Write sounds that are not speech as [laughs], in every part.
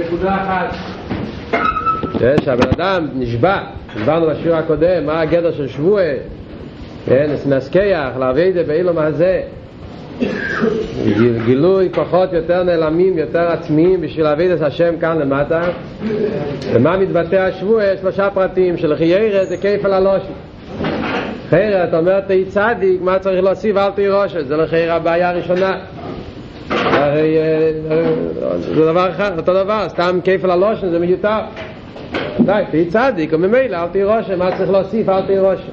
נקודה אחת. שהבן אדם נשבע, דיברנו בשיעור הקודם, מה הגדר של שבועה, כן, נסקח, לאביידה באילום הזה, גילוי כוחות יותר נעלמים, יותר עצמיים בשביל להביא את השם כאן למטה. ומה מתבטא השבוע? שלושה פרטים של חיירה זה כיפל הלושי חיירה, אתה אומר תהי צדיק, מה צריך להוסיף? אל תהי ראשת זה. לחיירה הבעיה הראשונה זה דבר אחד, אותו דבר, סתם כיפל הלושן זה מיותר די, תהי צדיק, וממילא אל תהי ראשת, מה צריך להוסיף אל תהי ראשת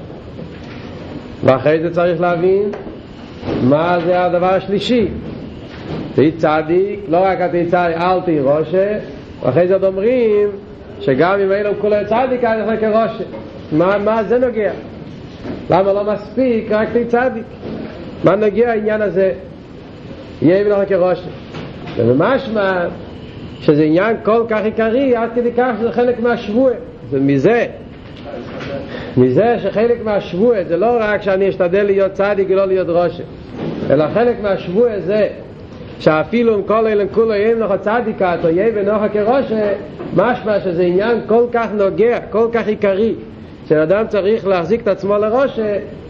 ואחרי זה צריך להבין מה זה הדבר השלישי? תהי צדיק, לא רק תהי צדיק, אל תהי ראשה, ואחרי זה עוד אומרים שגם אם אילו כולו צדיק, אז אנחנו כראשה. מה, זה נוגע? למה לא מספיק רק תהי צדיק? מה נוגע העניין הזה? יהיה ולא כראשה. ובמשמע שזה עניין כל כך עיקרי עד כדי כך שזה חלק מהשבוע. זה מזה מזה שחלק מהשבוע זה לא רק שאני אשתדל להיות צדיק ולא להיות רושם אלא חלק מהשבוע זה שאפילו אם כל אלה כולו יהיה לך צדיקה או יהיה בנוחה כרושם משמע שזה עניין כל כך נוגע, כל כך עיקרי שאדם צריך להחזיק את עצמו לראש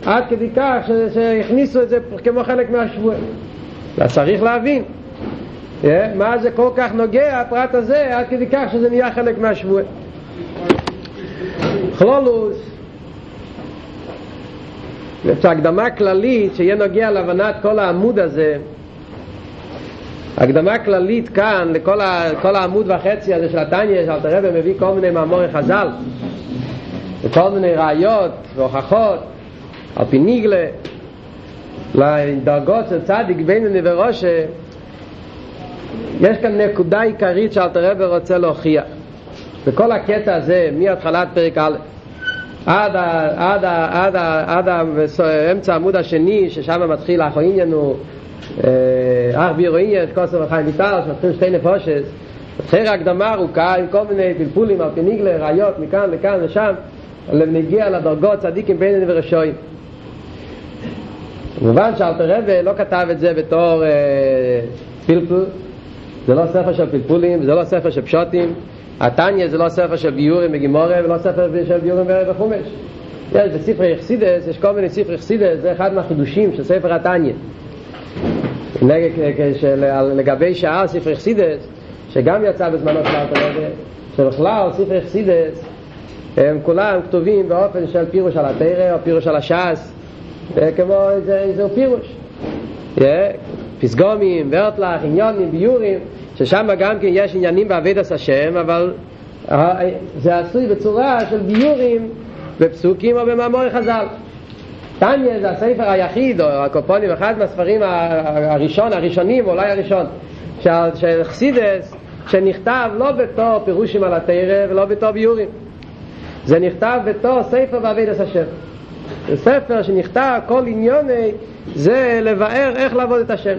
עד כדי כך שהכניסו את זה כמו חלק מהשבוע אז צריך להבין מה זה כל כך נוגע הפרט הזה עד כדי כך שזה נהיה חלק מהשבוע כלולוס. זו הקדמה כללית שיהיה נוגע להבנת כל העמוד הזה. הקדמה כללית כאן לכל ה, העמוד וחצי הזה של התניא שאלת הרב מביא כל מיני מאמורי חז"ל וכל מיני ראיות והוכחות על פי ניגלה לדרגות של צדיק בינוני וראשה יש כאן נקודה עיקרית שאלת הרב רוצה להוכיח. בכל הקטע הזה מהתחלת פרק א' עד, עד, עד, עד, עד אמצע העמוד השני ששם מתחיל אחו עניין הוא אך בירו עניין את כוסר וחיים ויטל שמתחיל שתי נפושס מתחיל הקדמה ארוכה עם כל מיני פלפולים על פיניגלה ראיות מכאן לכאן לשם נגיע לדרגות צדיקים בינני ורשועים כמובן שאלתר רבי לא כתב את זה בתור אה, פלפול. זה לא ספר של פלפולים זה לא ספר של פשוטים. התניא זה לא ספר של ביורים בגימורה ולא ספר של ביורים בחומש יש בספר יחסידס, יש כל מיני ספר יחסידס, זה אחד מהחידושים של ספר התניא. לגבי שאר ספר יחסידס שגם יצא בזמנו של אלתר שבכלל ספר יחסידס הם כולם כתובים באופן של פירוש על התרא או פירוש על הש"ס כמו איזה, איזה פירוש פסגומים, ורטלח, עניונים, ביורים ששם גם כן יש עניינים בעבודת השם, אבל זה עשוי בצורה של ביורים בפסוקים או במאמורי חז"ל. טניה זה הספר היחיד, או הקופונים, אחד מהספרים הראשון, הראשונים, אולי הראשון, של חסידס, שנכתב לא בתור פירושים על התרא ולא בתור ביורים. זה נכתב בתור ספר בעבודת השם. זה ספר שנכתב, כל עניוני, זה לבאר איך לעבוד את השם.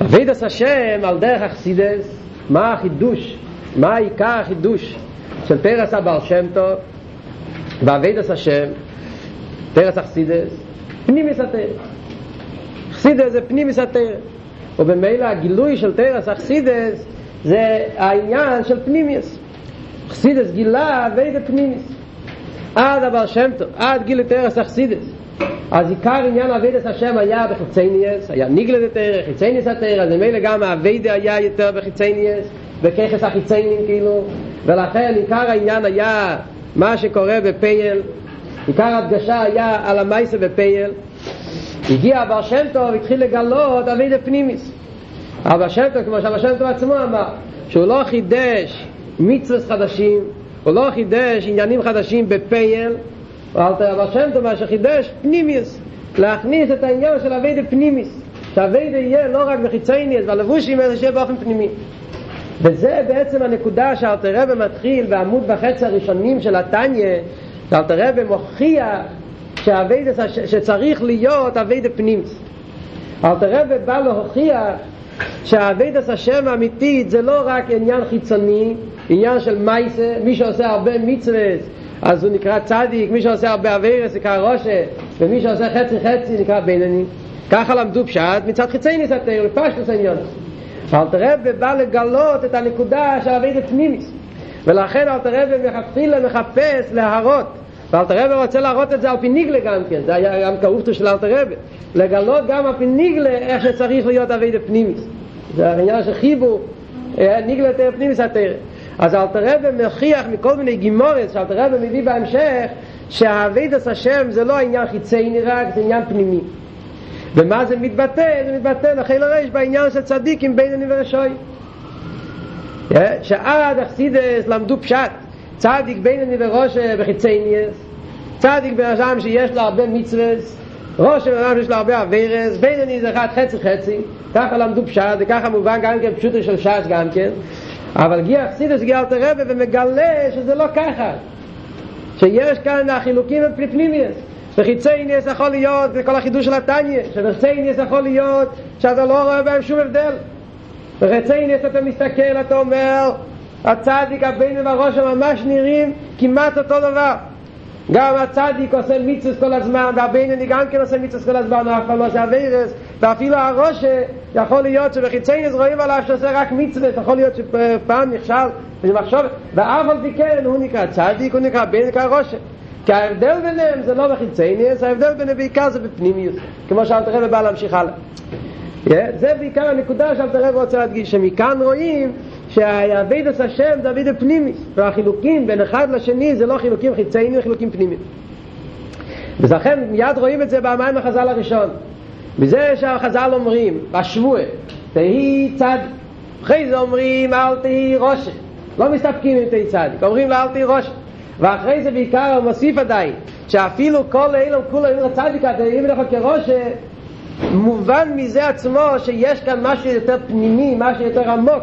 אבידס השם על דרך אכסידס מה החידוש? מה העיקר החידוש של פרס הבעל שם טוב? באבידס השם פרס אכסידס פנימיס התר אכסידס זה פנימיס התר ובמילא הגילוי של תרס אכסידס זה העניין של פנימיס אכסידס גילה אבידס פנימיס עד הבעל שם טוב עד גיל תרס אכסידס אז עיקר עניין אבידס השם היה בחיצייניאס, היה ניגלה דתרא, חיצייניאס התרא, אז ממילא גם האבידה היה יותר בחיצייניאס, בככס החיציינים כאילו, ולכן עיקר העניין היה מה שקורה בפייל, עיקר הדגשה היה על המייסה בפייל, הגיע אבר שם טוב והתחיל לגלות אבידה פנימיס. אבר שם טוב, כמו שאבר שם טוב עצמו אמר, שהוא לא חידש מצווס חדשים, הוא לא חידש עניינים חדשים בפייל, תראה בשם טוב מה שחידש פנימיוס להכניס את העניין של אביידה פנימיס שהאביידה יהיה לא רק בחיצייניאס והלבושים אלא שיהיה באופן פנימי. וזה בעצם הנקודה שאלטער רבי מתחיל בעמוד וחצי הראשונים של התניא שאלטער רבי מוכיח שהעבודה שצריך להיות עבודה פנימיות אלטער רבי בא להוכיח שעבודת השם האמיתית זה לא רק עניין חיצוני, עניין של מעשה, מי שעושה הרבה מצוות אז הוא נקרא צדיק, מי שעושה הרבה עבירות נקרא רשע, ומי שעושה חצי חצי נקרא בינוני. ככה למדו פשט מצד חיצוניות התורה, בפשטות העניין. אלטער רבי בא לגלות את הנקודה של עבודת פנימיות ולכן אלטער רבי מלכתחילה מחפש להראות. ואלטער רבי רוצה להראות את זה על פי נגלה גם כן זה היה גם שאיפתו של אלטער רבי. לגלות גם על פי נגלה איך שצריך להיות עבודת פנימיות זה העניין של חיבור נגלה ופנימיות התורה אז אלטער רבי מכריח מכל מיני גמרות שאלטער רבי מביא בהמשך שעבודת השם זה לא עניין חיצוני רק, זה עניין פנימי. ומה זה מתבטא? זה מתבטא לחיל הריש בעניין של צדיקים בין אני ורשוי. שעד אכסידס למדו פשט, צדיק בין אני וראש בחיצייניאס, צדיק בן אדם שיש לו הרבה מצווס, ראש בן אדם שיש לו הרבה אבירס, בין אני זה אחד חצי חצי, ככה למדו פשט, וככה מובן גם כן פשוטו של ש"ס גם כן, אבל גיע אכסידס גיע אלתר רבי ומגלה שזה לא ככה. שיש כאן החילוקים הם פנימיוס וחיצייניאס יכול להיות, זה כל החידוש של התניא, שבחיצייניאס יכול להיות שאתה לא רואה בהם שום הבדל. בחיצייניאס אתה מסתכל, אתה אומר, הצדיק הבן והראש ממש נראים כמעט אותו דבר. גם הצדיק עושה מיצוס כל הזמן, והבינני גם כן עושה מיצוס כל הזמן, אף פעם לא עושה אבירס, ואפילו הראש יכול להיות שבחיצייניאס רואים עליו שעושה רק מצווה, יכול להיות שפעם נכשל ומחשוב, ואף על פי כן הוא נקרא צדיק, הוא נקרא בן, נקרא ראש. כי ההבדל ביניהם זה לא בחיצייניאס, ההבדל ביניהם בעיקר זה בפנימיות, כמו שאלתר רבי בא להמשיך הלאה. זה בעיקר הנקודה שאלתר רבי רוצה להדגיש, שמכאן רואים שהאבידס השם זה אבידס פנימי, והחילוקים בין אחד לשני זה לא חילוקים חיציינים, זה חילוקים פנימיים. ולכן מיד רואים את זה במים החז"ל הראשון. מזה שהחז"ל אומרים, בשבוע, תהי צד, אחרי זה אומרים אל תהי ראש, לא מסתפקים עם תהי צדיק, אומרים לה אל תהי ראש. ואחרי זה בעיקר הוא מוסיף עדיין, שאפילו כל אלה כולם אומרים לצדיק, אם לך כראש, מובן מזה עצמו שיש כאן משהו יותר פנימי, משהו יותר עמוק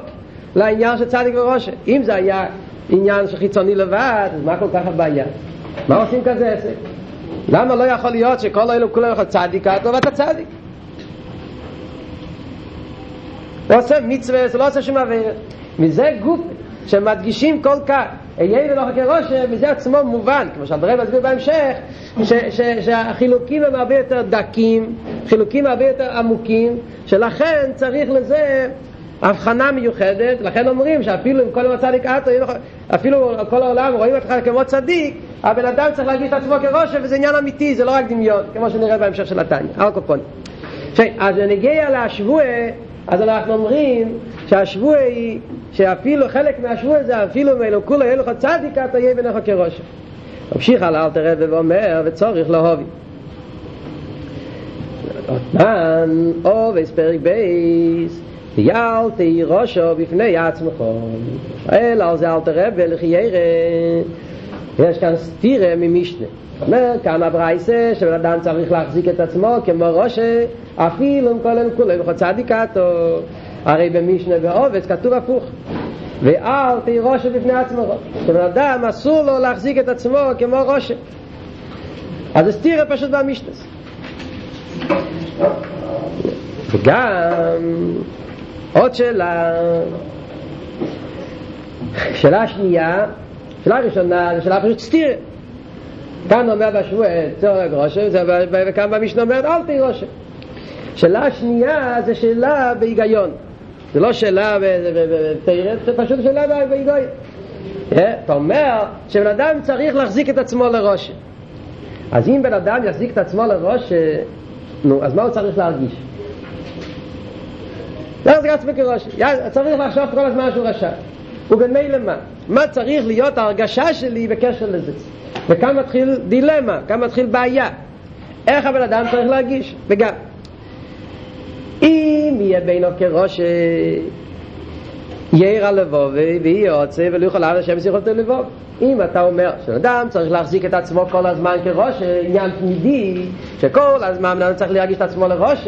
לעניין של צדיק וראש. אם זה היה עניין של חיצוני לבד, אז מה כל כך הבעיה? מה עושים כזה עסק? למה לא יכול להיות שכל אלו כולם יכול צדיק אתה ואתה צדיק? הוא עושה מצווה, זה לא עושה שום עבירה. מזה גוף שמדגישים כל כך אהיה ולא חכה ראש, מזה עצמו מובן, כמו שהדרב מסביר בהמשך, ש, ש, שהחילוקים הם הרבה יותר דקים, חילוקים הרבה יותר עמוקים, שלכן צריך לזה הבחנה מיוחדת, לכן אומרים שאפילו אם כל יום הצדיק אתו, אפילו כל העולם רואים אותך כמו צדיק, הבן אדם צריך להרגיש את עצמו כראש, וזה עניין אמיתי, זה לא רק דמיון, כמו שנראה בהמשך של התניא, אלקופון. אז נגיע להשבוע, אז אנחנו אומרים שהשבוע היא, שאפילו חלק מהשבוע זה אפילו מאלו כולו יהיה לך צדיק אתה יהיה בנך כראש. ממשיך על אל תראה ואומר וצורך להובי. אותן אובס פרק בייס יאלתי ראשו בפני עצמך אלא זה אל תראה ולחיירה יש כאן סתירה ממשנה אומר כאן הברייסה שבן אדם צריך להחזיק את עצמו כמו ראשה אפילו עם כל אלה כולם צדיקתו. הרי במשנה ועובץ כתוב הפוך. ואל תהי ראשה בפני עצמו. שבן אדם אסור לו להחזיק את עצמו כמו ראשה. אז זה סתירה פשוט במשנה. וגם עוד שאלה. שאלה שנייה שאלה ראשונה זה שאלה פשוט סתירה כאן אומר בשבוע צורג ראשה וכאן במשנה אומר אל תהי ראשה שאלה שנייה זה שאלה בהיגיון זה לא שאלה בתיירת, זה פשוט שאלה בהיגיון אתה אומר שבן אדם צריך להחזיק את עצמו לראש אז אם בן אדם יחזיק את עצמו לראש נו, אז מה הוא צריך להרגיש? להחזיק את עצמו כראש צריך לחשוב כל הזמן שהוא רשע ובמילא מה? מה צריך להיות ההרגשה שלי בקשר לזה? וכאן מתחיל דילמה, כאן מתחיל בעיה. איך הבן אדם צריך להרגיש? וגם אם יהיה בינו כראש יאיר הלבוב ויהיה עוצה ולא יכול לעבוד השם שיכול לתת לבוב אם אתה אומר שאדם צריך להחזיק את עצמו כל הזמן כראש עניין תמידי שכל הזמן אדם צריך להרגיש את עצמו לראש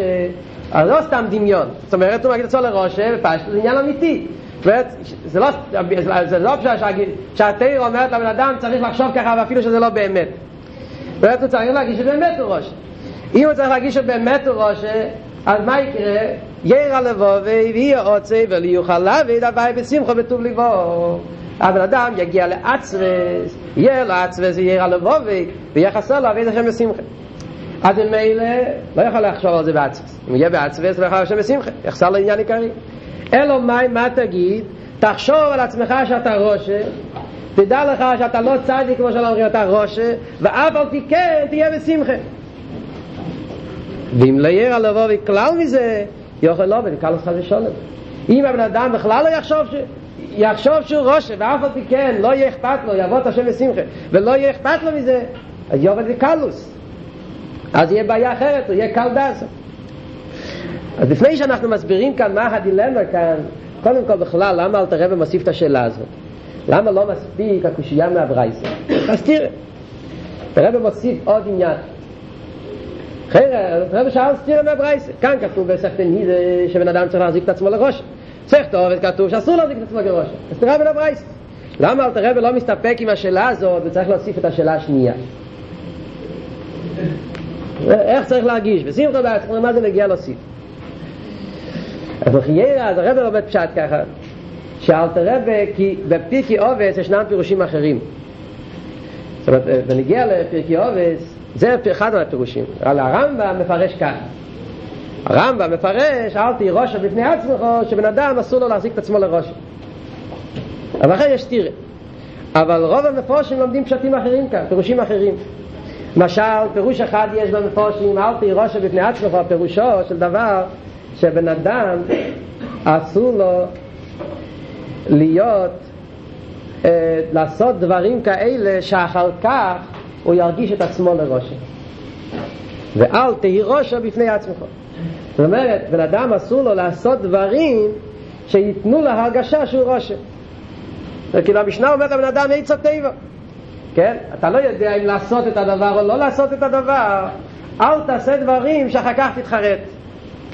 אז לא סתם דמיון. זאת אומרת הוא מגיד את עצמו לראש ופשט זה עניין אמיתי זה לא, זה לא פשוט שהתאיר אומרת לבן אדם צריך לחשוב ככה ואפילו שזה לא באמת. באמת הוא צריך להרגיש שבאמת הוא ראש. אם הוא צריך להרגיש שבאמת הוא ראש אז מה יקרה? ירא לבובי ויהיה עוצי ולא יוכל להביא דווי בשמחו בטוב ליבו אבל אדם יגיע לעצבס יהיה לו עצבס וירא לבובי ויהיה חסר להביא את השם בשמחה. אז מילא לא יכול לחשוב על זה בעצבס אם יהיה בעצבס לא יכול להשם בשמחה. יחסר לעניין עיקרי אלו מי, מה תגיד? תחשוב על עצמך שאתה רושה, תדע לך שאתה לא צדיק כמו שאנחנו אומרים, אתה רושה, ואף על פי כן תהיה בשמחה. ואם לא יהיה לבוא וכלל מזה, יוכל לא ונקל אותך לשולם. אם הבן אדם בכלל לא יחשוב ש... יחשוב שהוא רושה, ואף על פי כן לא יהיה אכפת לו, יעבוד את השם בשמחה, ולא יהיה אכפת לו מזה, אז יורד וקלוס. אז יהיה בעיה אחרת, הוא יהיה קל דסה. אז לפני שאנחנו מסבירים כאן מה הדילמה כאן, קודם כל בכלל, למה אל תראה ומוסיף את השאלה הזאת? למה לא מספיק הקושייה מהברייסה? אז תראה, תראה ומוסיף עוד עניין. רב שאל סתירה מהברייסה. כאן כתוב בסכתן הידה שבן אדם צריך להחזיק את עצמו לראש. צריך טוב, כתוב שאסור להחזיק את עצמו לראש. אז תראה בברייסה. למה אל תראה ולא מסתפק עם השאלה הזאת וצריך להוסיף את השאלה השנייה? איך צריך להרגיש? בשמחה בעצמך, מה זה נגיע להוסיף? אז בחיירה, אז הרב לומד פשט ככה, שאלתר רב, כי בפרקי עובס ישנם פירושים אחרים. זאת אומרת, בנגיע לפרקי עובס, זה אחד מהפירושים. אבל הרמב"ם מפרש כך. הרמב"ם מפרש, אל תהי ראשה בפני עצמך, שבן אדם אסור לו להחזיק את עצמו לראשה. אבל אחרי יש תירה. אבל רוב המפורשים לומדים פשטים אחרים כאן, פירושים אחרים. למשל, פירוש אחד יש במפורשים, אל תהי ראשה בפני עצמך, פירושו של דבר שבן אדם אסור לו להיות, אה, לעשות דברים כאלה שאחר כך הוא ירגיש את עצמו לראשה. ואל תהי ראשה בפני עצמך. זאת אומרת, בן אדם אסור לו לעשות דברים שייתנו לה הרגשה שהוא ראשה. כאילו המשנה אומרת לבן אדם עץ הטבע. כן? אתה לא יודע אם לעשות את הדבר או לא לעשות את הדבר, אל תעשה דברים שאחר כך תתחרט.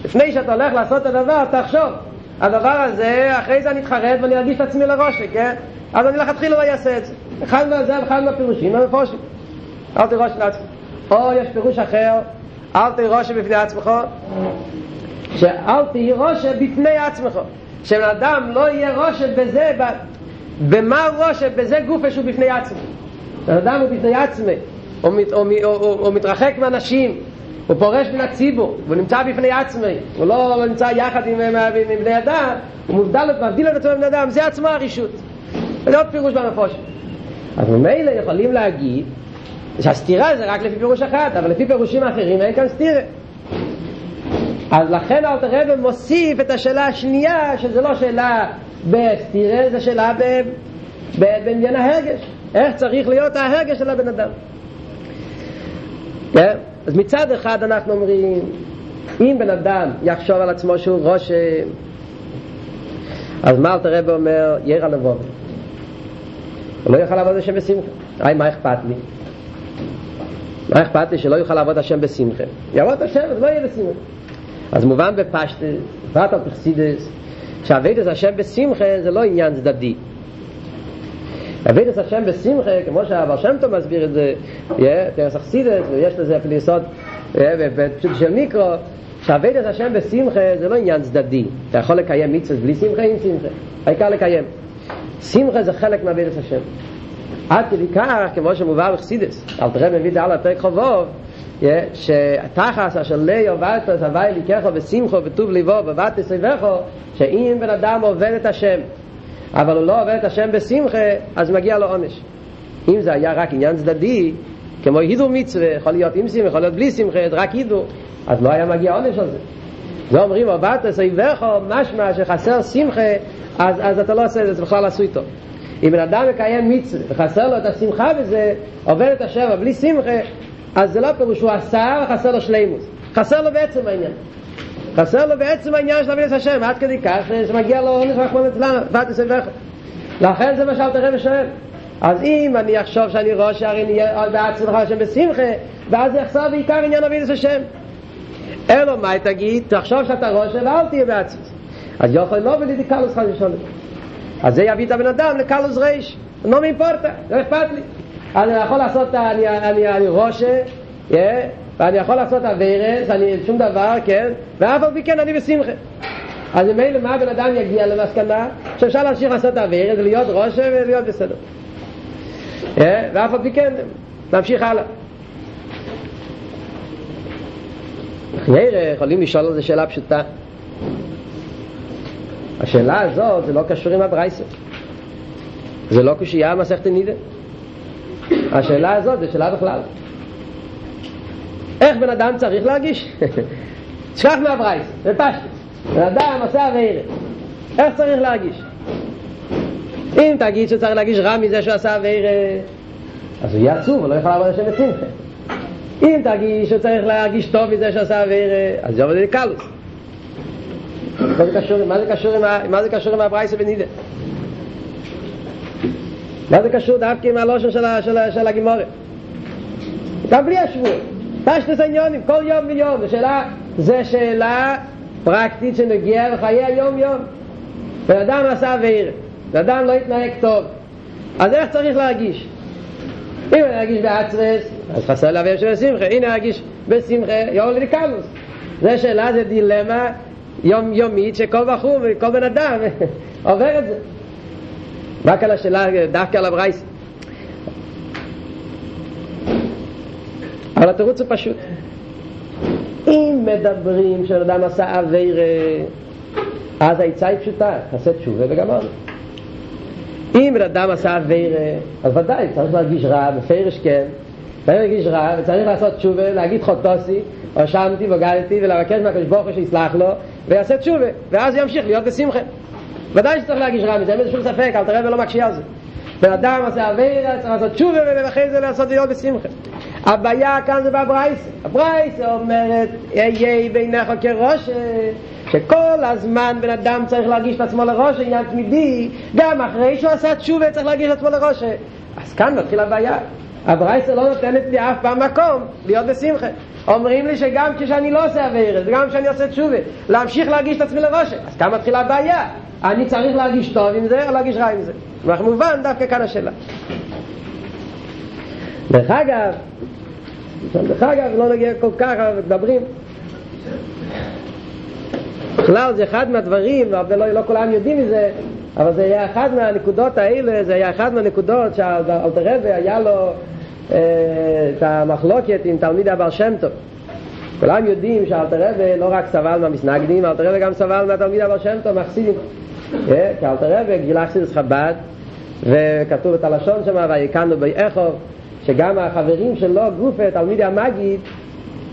לפני שאתה הולך לעשות את הדבר, תחשוב. הדבר הזה, אחרי זה אני אתחרט ואני ארגיש את עצמי לראשה, כן? אז אני לכתחילה לא אעשה את זה. אחד מהזה ואחד מהפירושים המפורשים. אל תראש לעצמך. או יש פירוש אחר, אל תירוש בפני עצמך, שאל תהי ראשה בפני עצמך. שבן אדם לא יהיה ראשה בזה, במה ראשה? בזה גופה שהוא בפני עצמו. בן אדם הוא בפני עצמו, הוא, מת, הוא, הוא, הוא, הוא מתרחק מאנשים, הוא פורש מן הציבור, הוא נמצא בפני עצמי, הוא לא נמצא יחד עם, עם, עם בני אדם, הוא מובדל, מבדיל את עצמו מבני אדם, זה עצמו הרישות. זה עוד פירוש במפורשים. אז ממילא יכולים להגיד שהסתירה זה רק לפי פירוש אחת, אבל לפי פירושים אחרים אין כאן סתירה. אז לכן אלתר רבי מוסיף את השאלה השנייה, שזה לא שאלה בסתירה, זה שאלה בעניין ההרגש. איך צריך להיות ההרגש של הבן אדם. כן? אז מצד אחד אנחנו אומרים, אם בן אדם יחשוב על עצמו שהוא רושם, אז מה אלתר רבי אומר? ירא לבוא. הוא לא יוכל לעבוד השם בשמחה. היי, מה אכפת לי? מה אכפת לי שלא יוכל לעבוד השם בשמחה? יעבוד השם, אז לא יהיה בשמחה. אז מובן בפשטס, בפרט על פרסידס, שעבודת השם בשמחה זה לא עניין צדדי. עבודת השם בשמחה, כמו שהבר שם טוב מסביר את זה, תרס אכסידס, ויש לזה אפילו יסוד בפשוט של מיקרו, שעבודת השם בשמחה זה לא עניין צדדי. אתה יכול לקיים מצווה בלי שמחה, עם שמחה. העיקר לקיים. שמחה זה חלק מעבודת השם. עד כדי כך, כמו שמובא בחסידס, אל תראה מביא דעה לפרק חובוב, שתחס אשר לי עובדת הווי ליקחו בשמחו וטוב ליבו ובאת סביבכו שאם בן אדם עובד את השם אבל הוא לא עובד את השם בשמחה אז מגיע לו עונש אם זה היה רק עניין צדדי כמו הידור מצווה יכול להיות עם שמחה יכול להיות בלי שמחה רק הידור אז לא היה מגיע עונש על זה זה אומרים עובדת סביבכו משמע שחסר שמחה אז, אז אתה לא עושה את זה, זה בכלל עשו איתו אם בן אדם מקיים מצווה וחסר לו את השמחה בזה, עובד את השם בלי שמחה, אז זה לא פירוש שהוא עשה וחסר לו שלימוס. חסר לו בעצם העניין. חסר לו בעצם העניין של עבודת השם, עד כדי כך שמגיע לו עונש רחמנא ליצלן, בת יסוד לכן זה מה שאלתר רבי שואל. אז אם אני אחשוב שאני ראש הרי נהיה בעצמך השם בשמחה, ואז יחסר בעיקר עניין עבודת השם. אלו מה תגיד, תחשוב שאתה ראש ואל תהיה בעצמך. אז יוכל לא ולדיקלוס חס ושלום. אז זה יביא את הבן אדם לקלוס רייש, לא מאימפורטה, לא אכפת לי. אני יכול לעשות, אני, אני, אני yeah, ואני יכול לעשות אביירס, אני שום דבר, כן, ואף על פי כן אני בשמחה. אז ממילא מה הבן אדם יגיע למסקנה? שאפשר להמשיך לעשות אביירס ולהיות רושה ולהיות בסדר. Yeah, ואף על פי כן, להמשיך הלאה. יכולים לשאול על זה שאלה פשוטה. השאלה הזאת זה לא קשור עם הברייסה. זה לא קושייה מסכת נידה. השאלה הזאת זה שאלה בכלל. איך בן אדם צריך להרגיש? תשכח [laughs] מהברייס, זה פשטס. בן אדם עושה אביירה. איך צריך להרגיש? אם תגיד שצריך להרגיש רע מזה שהוא עשה אביירה, אז הוא יהיה עצוב, הוא לא יכול לעבוד השם בשמחה. אם תגיד שצריך להרגיש טוב מזה שהוא עשה אביירה, אז זה עובד לקלוס. מה זה קשור, עם, הברייסה בנידה? מה זה קשור דווקא עם הלושן של, הגימורת? גם בלי השבוע. פשטוס העניונים, כל יום ויום. זו שאלה, זו שאלה פרקטית שנגיעה לחיי היום יום. בן אדם עשה עביר, בן אדם לא התנהג טוב. אז איך צריך להרגיש? אם אני ארגיש בעצרס, אז חסר להעביר של שמחה. הנה ארגיש בשמחה, יום לדיקלוס. זו שאלה, זו דילמה יום יומית שכל בחור וכל בן אדם [laughs] עובר את זה. רק על השאלה, דווקא על הברייס. אבל התירוץ הוא פשוט. אם מדברים שאדם עשה אביירה, אז העצה היא פשוטה, תעשה תשובה וגמרנו. אם בן אדם עשה אביירה, אז ודאי, צריך להרגיש רע, בפרש כן, צריך להרגיש רע, וצריך לעשות תשובה, להגיד חוטוסי, הואשמתי, בוגדתי, ולבקש מהקדוש ברוך הוא שיסלח לו, ויעשה תשובה, ואז ימשיך להיות בשמחה. ודאי שצריך להגיש רע מזה, אין בזה שום ספק, אל תראה ולא מקשיע על זה. בן אדם עושה עבירה, צריך לעשות תשובה, ואחרי זה לעשות להיות בשמחה. הבעיה כאן זה בברייתא. הברייתא אומרת, היה בעיניך כרשע, שכל הזמן בן אדם צריך להרגיש את עצמו לרשע, עניין תמידי, גם אחרי שהוא עשה תשובה צריך להרגיש את עצמו לרשע. אז כאן מתחיל הבעיה. הברייתא לא נותנת לי אף פעם מקום להיות בשמחה. אומרים לי שגם כשאני לא עושה עבירות, וגם כשאני עושה תשובה, להמשיך להרגיש את עצמי לרשע. אז כאן מתחילה הבעיה. אני צריך להרגיש טוב עם זה או להרגיש רע עם זה. כמובן, דווקא כאן השאלה. דרך אגב, דרך אגב, לא נגיע כל כך, אבל מדברים. בכלל זה אחד מהדברים, אבל לא, כולם יודעים מזה, אבל זה היה אחד מהנקודות האלה, זה היה אחד מהנקודות שאלתרבה היה לו אה, את המחלוקת עם תלמיד הבר שם טוב. כולם יודעים שאלתרבה לא רק סבל מהמסנגדים, אלתרבה גם סבל מהתלמיד הבר שם טוב, מחסידים. אה, כי אלתרבה גילה חסידס חב"ד, וכתוב את הלשון שם, ויקנו באיכו, שגם החברים שלו, גופה, תלמידי המגיד,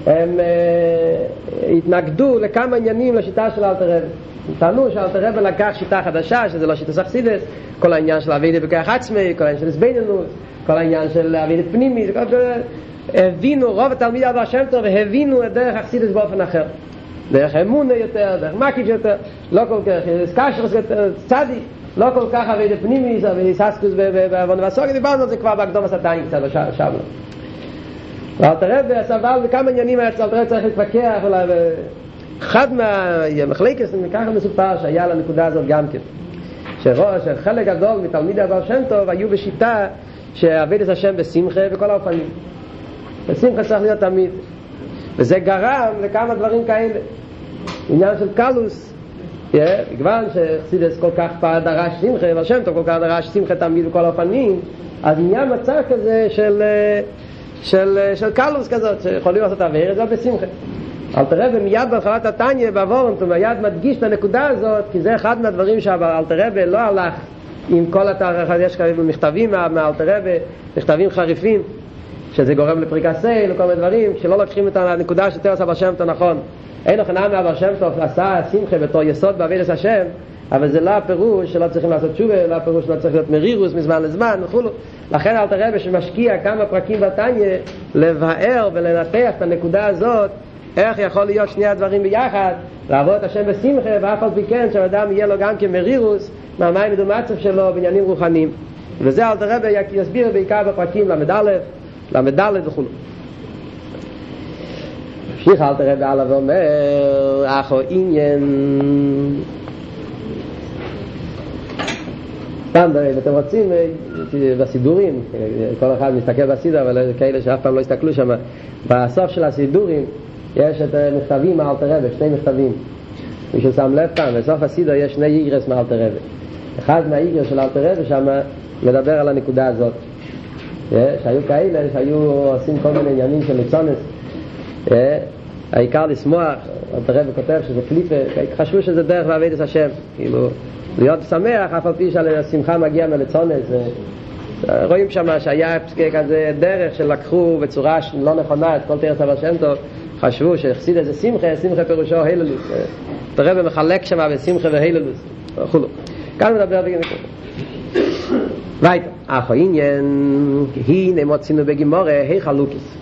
הם אה, התנגדו לכמה עניינים לשיטה של אלתר. הם טענו שאלתר רבי לקח שיטה חדשה, שזה לא שיטה סכסידס, כל העניין של אבידי בכוח עצמי, כל העניין של הסביננות, כל העניין של אבידי פנימי, הבינו, רוב התלמידי אבר שם טוב, הבינו את דרך אכסידס באופן אחר. דרך אמונה יותר, דרך מקיף יותר, לא כל כך, קשרס יותר, צדי, לא כל כך אבידי פנימי, אבידי ססקוס ועוון וסוגי, דיברנו על זה כבר בהקדום הסתיים קצת, שם לא. ואל תראה סבל בכמה עניינים היה תראה צריך להתווכח אולי אחד מהמחלקת ככה מסופר שהיה לנקודה הזאת גם כן. שראש, שחלק גדול מתלמידי הבר שם טוב היו בשיטה שעבד את השם בשמחה בכל האופנים. בשמחה צריך להיות תמיד. וזה גרם לכמה דברים כאלה. עניין של קלוס בגלל שחסידס כל כך דרש שמחה והשם טוב כל כך דרש שמחה תמיד בכל האופנים אז נהיה מצב כזה של של, של קלוס כזאת, שיכולים לעשות עבירת, זה בשמחה. אל תראה מיד בהתחלת התניא בעוורנט, הוא מיד מדגיש את הנקודה הזאת, כי זה אחד מהדברים שאלתרבה לא הלך עם כל התארך, יש כאלה מכתבים מאלתרבה, מכתבים חריפים, שזה גורם לפריקה סייל וכל מיני דברים, כשלא לוקחים את הנקודה של תרס אבר שם טוב נכון. אין לך נעמי אבר שם טוב עשה שמחה בתור יסוד בעבירת השם, אבל זה לא הפירוש שלא צריכים לעשות תשובה, לא הפירוש שלא צריך להיות מרירוס מזמן לזמן וכולו. לכן אל תראה שמשקיע כמה פרקים בתניא לבאר ולנתח את הנקודה הזאת, איך יכול להיות שני הדברים ביחד, לעבוד את השם בשמחה, ואף על פי כן שאדם יהיה לו גם כמרירוס מהמים מדומצב שלו בעניינים רוחניים. וזה אל תראה יסביר בעיקר בפרקים ל"א, ל"ד וכולו. ממשיך אל תראה בעלה ואומר, אחו עניין סתם, אם אתם רוצים, בסידורים, כל אחד מסתכל בסידור, אבל כאלה שאף פעם לא הסתכלו שם, בסוף של הסידורים יש את מכתבים מאלתר רבי, שני מכתבים. מי ששם לב כאן, בסוף הסידור יש שני איגרס מאלתר רבי. אחד מהאיגרס של אלתר רבי שם מדבר על הנקודה הזאת. שהיו כאלה שהיו עושים כל מיני עניינים של ליצונס. העיקר לשמוח, הרב כותב שזה קליפה, חשבו שזה דרך לעבד את השם, כאילו, להיות שמח, אף על פי שהשמחה מגיעה מלצונס, רואים שם שהיה כזה דרך שלקחו בצורה לא נכונה את כל תרס אבל שם טוב, חשבו שהחסיד איזה שמחה, שמחה פירושו היללוס, הרב מחלק שם בשמחה והיללוס, וכולו. כאן מדבר בגלל weiter ach עניין הנה מוצאים בגימורה היי חלוקס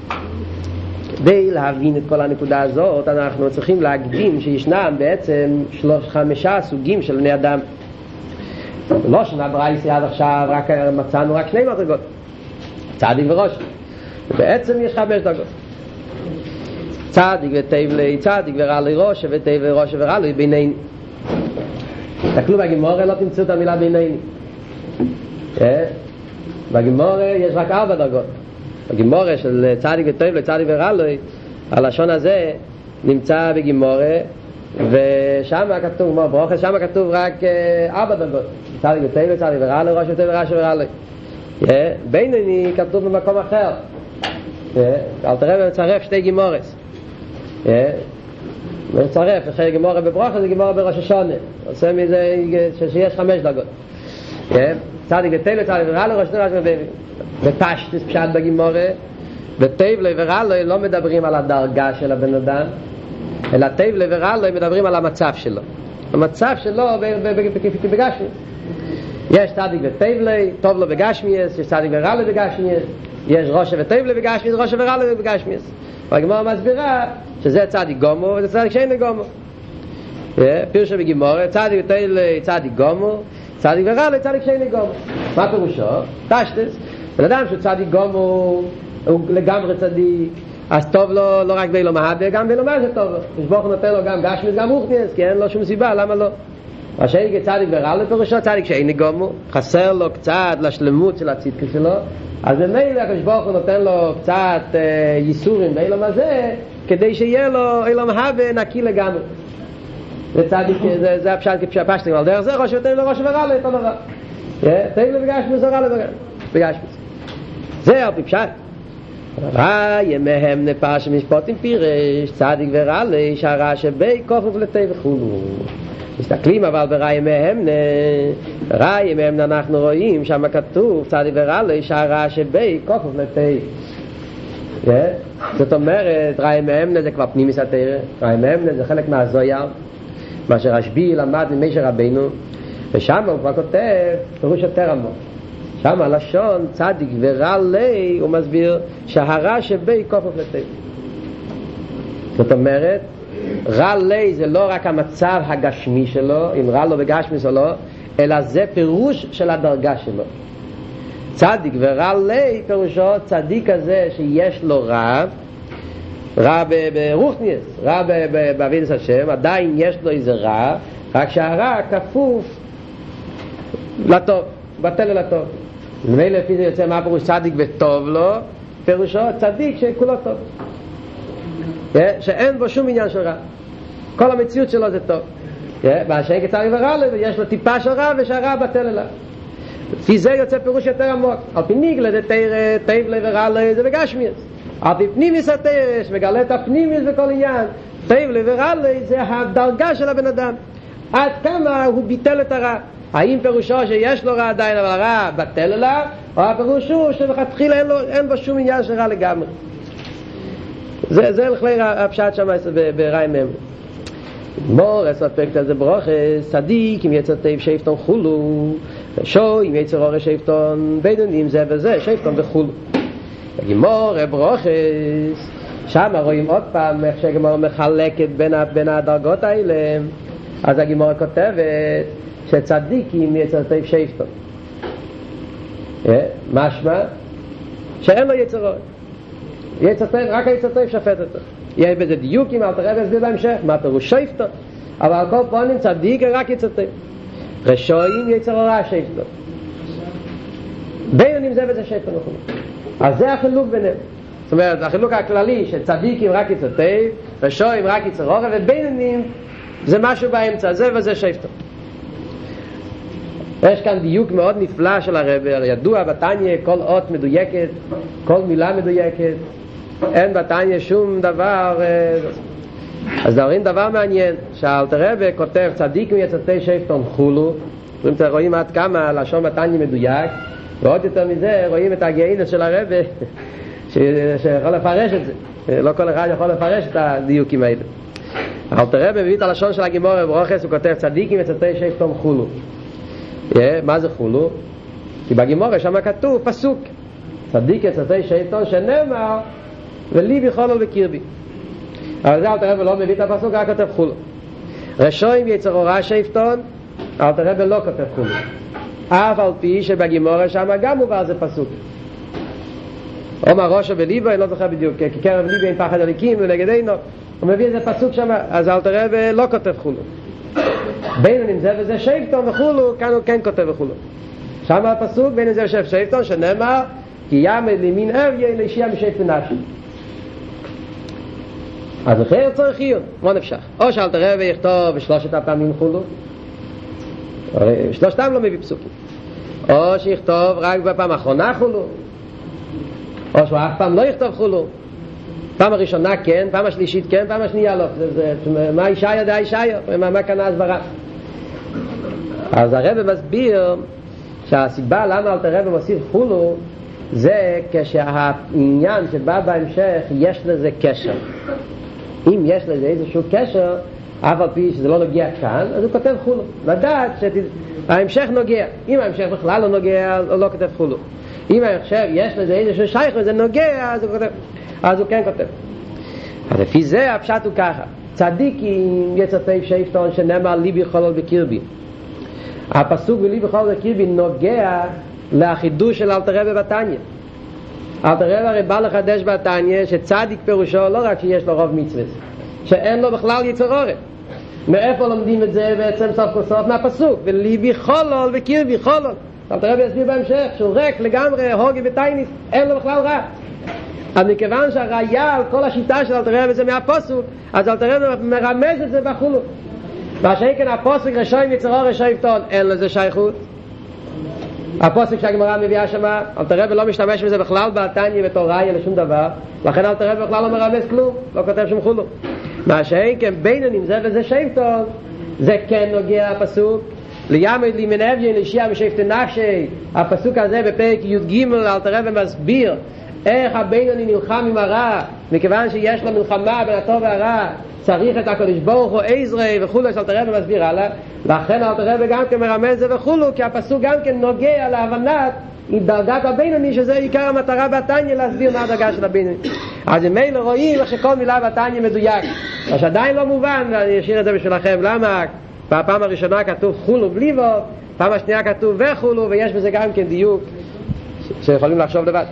כדי להבין את כל הנקודה הזאת אנחנו צריכים להקדים שישנם בעצם שלוש חמישה סוגים של בני אדם. לא שנה ברייסי עד עכשיו רק מצאנו רק שני מדרגות. צדיק וראש. בעצם יש חמש דרגות. צדיק וטייב לי צדיק ורע לי ראש וטייב וראש ורע לי בינינו. תסתכלו בגימורה לא תמצאו את המילה בינינו. בגימורה יש רק ארבע דרגות בגימורה של צדיק וטוב לצדיק ורלוי הלשון הזה נמצא בגימורה ושם כתוב, כמו ברוכה, שם כתוב רק ארבע דרגות. צדיק וטוב לצדיק ורלוי, ראש וטוב וראש ורלוי. בינוני כתוב במקום אחר. אל תראה ומצרף שתי גימורס מצרף, אחרי גימורה בברוכה זה גימורה בראש השונה. עושה מזה שיש חמש דרגות צדיק ותל צדיק ורע ראש נראה בפשטס פשט בגימורה. וטייב ורע לא מדברים על הדרגה של הבן אדם אלא טייב ורע מדברים על המצב שלו. המצב שלו בגשמי יש צדיק וטייב טוב לו בגשמיאס יש צדיק ורע לו בגשמיאס יש ראש וטייב לו בגשמיאס ראש ורע לו בגשמיאס והגימורה מסבירה שזה צדיק גומו וזה צדיק שאין לגומו פירשה בגימורה צדיק וטייב צדיק גומו צדיק ורע לצדיק שאין לגום מה פירושו? תשתס בן אדם שהוא צדיק גום הוא, לגמרי צדיק אז טוב לו לא רק באילו מהבה גם באילו מה זה טוב לו. כשבוך נותן לו גם גשמית גם רוחניאס כי אין לו שום סיבה למה לא? מה שאין כצדיק ורע לפירושו צדיק שאין לגום חסר לו קצת לשלמות של הצדקה שלו אז במילא כשבוך הוא נותן לו קצת אה, ייסורים באילו מה זה כדי שיהיה לו אילו מהבה נקי לגמרי זה צדיק, זה, זה הפשט כפשטים, על דרך זה ראש ותן לראש ורע לו, אותו דבר. תן לו בגש מזה רע לו בגש מזה. זה על פי פשט. רע ימיהם נפש משפוטים פירש, צדיק ורע לי, שהרע שבי כופף לתי וכולו. מסתכלים אבל ברע ימיהם רע ימיהם אנחנו רואים שם כתוב צדיק ורע לי, שהרע שבי כופף לתי. זאת אומרת, רע ימיהם זה כבר פנימיס התרא, רע ימיהם זה חלק מהזויר. מה שרשב"י למד ממשה רבנו ושם הוא כבר כותב פירוש יותר עמוק. שם הלשון צדיק ורע לי הוא מסביר שהרע שבי כופף לטבע זאת אומרת רע לי זה לא רק המצב הגשמי שלו אם רע לו בגשמי או לא אלא זה פירוש של הדרגה שלו. צדיק ורע לי פירושו צדיק הזה שיש לו רע רע ברוכניאס, רע באבידס השם, עדיין יש לו איזה רע, רק שהרע כפוף לטוב, בטל אל הטוב. ומילא לפי זה יוצא מה פירוש צדיק וטוב לו, פירושו צדיק שכולו טוב. שאין בו שום עניין של רע. כל המציאות שלו זה טוב. והשאין כצדיק ורע לו, יש לו טיפה של רע ושהרע בטל אליו. לפי זה יוצא פירוש יותר עמוק. על פי ניגלה זה לו ורע לו זה בגשמיאס. אבל פנימיס התרש מגלה את הפנימיס בכל עניין. טייב לי ורע לי זה הדרגה של הבן אדם. עד כמה הוא ביטל את הרע. האם פירושו שיש לו רע עדיין אבל הרע בטל אליו או הפירושו שבכתחילה אין, אין בו שום עניין של רע לגמרי? זה, זה לכלי הפשט שם ברעי מם מור אספקט הזה ברוך צדיק אם יצא טייב שפטון חולו שו אם יצא רור שפטון בינונים זה וזה שפטון וחולו בגימור ברוכס שם רואים עוד פעם איך שהגימור מחלקת בין, בין הדרגות האלה. אז הגימור כותבת שצדיקים יצר טייב שייפטון משמע? שאין לו יצרות יצר טייב, רק היצר טייב שפט אותו. יש בזה דיוקים, אל תראה להסביר בהמשך מה פירוש שייפטון אבל על כל פונים צדיק רק יצר טייב. רשויים יצר רע שייפטון בין זה וזה שייפטון וכו' אז זה החילוק ביניהם. זאת אומרת, החילוק הכללי שצדיקים רק יצא טייב ושויים רק יצא רוגע ובינונים זה משהו באמצע, זה וזה שפטו יש כאן דיוק מאוד נפלא של הרב ידוע בתניה כל אות מדויקת כל מילה מדויקת אין בתניה שום דבר אז דברים דבר מעניין, שאלתרבה כותב צדיק מיצתי שפטון חולו, רואים עד כמה הלשון מתניה מדויק, ועוד יותר מזה רואים את הגאינס של הרבה שיכול לפרש את זה, לא כל אחד יכול לפרש את הדיוקים האלה. אלתרבה מביא את הלשון של הגימור ברוכס, הוא כותב צדיקים מיצתי שפטון חולו. מה זה חולו? כי בגימורה שם כתוב פסוק צדיק יצתי שפטון שנאמר ולי בכלול בקרבי אבל זה אלתר רבי לא מביא את הפסוק, רק כותב חולו. רשויים יצר אורה שפטון, אלתר רבי לא כותב חולו. אף על פי שבגימורה שם גם מובא זה פסוק. אומר ראשו בליבו, אני לא זוכר בדיוק, כי קרב ליבו עם פחד הליקים ונגד עינו, הוא מביא איזה פסוק שם, אז אלתר רבי לא כותב חולו. בין אם זה וזה שפטון וחולו, כאן הוא כן כותב וחולו. שם הפסוק בין אם זה ושפטון שפטון, שנאמר, כי ימד לימין אריה לישיע משפטון נפשי. אז אחר צריך עיון, מה נפשך? או שאל תראה ויכתוב שלושת הפעמים חולו, שלושתם לא מביא פסוקים. או שיכתוב רק בפעם האחרונה חולו, או שהוא אף פעם לא יכתוב חולו. פעם הראשונה כן, פעם השלישית כן, פעם השנייה לא. זה, זה, מה אישה ידעה אישה מה, מה כאן ההסברה? אז הרב מסביר שהסיבה למה אלתר רב מוסיף חולו זה כשהעניין שבא בהמשך יש לזה קשר. אם יש לזה איזשהו קשר, אף על פי שזה לא נוגע כאן, אז הוא כותב חולו. לדעת שההמשך נוגע. אם ההמשך בכלל לא נוגע, הוא לא כותב חולו. אם ההמשך יש לזה איזשהו שייך וזה נוגע, אז הוא כותב. אז הוא כן כותב. אז לפי זה הפשט הוא ככה. צדיקים יצטי שפטון שנאמר ליבי חולל בקרבי. הפסוק בליבי חולל בקרבי נוגע לחידוש של אלתר רבי בתניא. אלתר רב הרי בא לחדש בתניא שצדיק פירושו לא רק שיש לו רוב מצווה, שאין לו בכלל יצר עורף. מאיפה לומדים את זה בעצם סוף כל סוף מהפסוק? וליבי חולול וקירבי חולול. אלתר רב יסביר בהמשך שהוא ריק לגמרי, הוגי וטייניס, אין לו בכלל רע. אז מכיוון שהראיה על כל השיטה של אלתר רב זה מהפסוק, אז אלתר רב מרמז את זה בחולו. מה שאין הפוסק רשעים יצרו רשעים טון, אין לזה שייכות. הפוסק שהגמרא מביאה שמה, אלתר רבי לא משתמש בזה בכלל בתניא בתור ראיה לשום דבר, לכן אלתר רבי בכלל לא מרמז כלום, לא כותב שום חולו. מה שאין כן בינונים זה וזה שם טוב, זה כן נוגע הפסוק. לימד לי אביין לשיעה משפטי נפשי, הפסוק הזה בפרק י"ג אלתר רבי מסביר איך הבינוני נלחם עם הרע, מכיוון שיש לו מלחמה בין הטוב והרע, צריך את הקדוש ברוך הוא עזרי וכולו, שאלתר רבי מסביר הלאה, לכן אלתר רבי גם כן מרמז זה וכולו, כי הפסוק גם כן נוגע להבנת עם דרגת הבינוני, שזה עיקר המטרה בתניא להסביר מה הדרגה של הבינוני. אז אם מילא רואים איך שכל מילה בתניא מדויק, מה שעדיין לא מובן, אני אשאיר את זה בשבילכם, למה? בפעם הראשונה כתוב חולו בלי וו, פעם השנייה כתוב וחולו, ויש בזה גם כן דיוק שיכולים לחשוב לבד.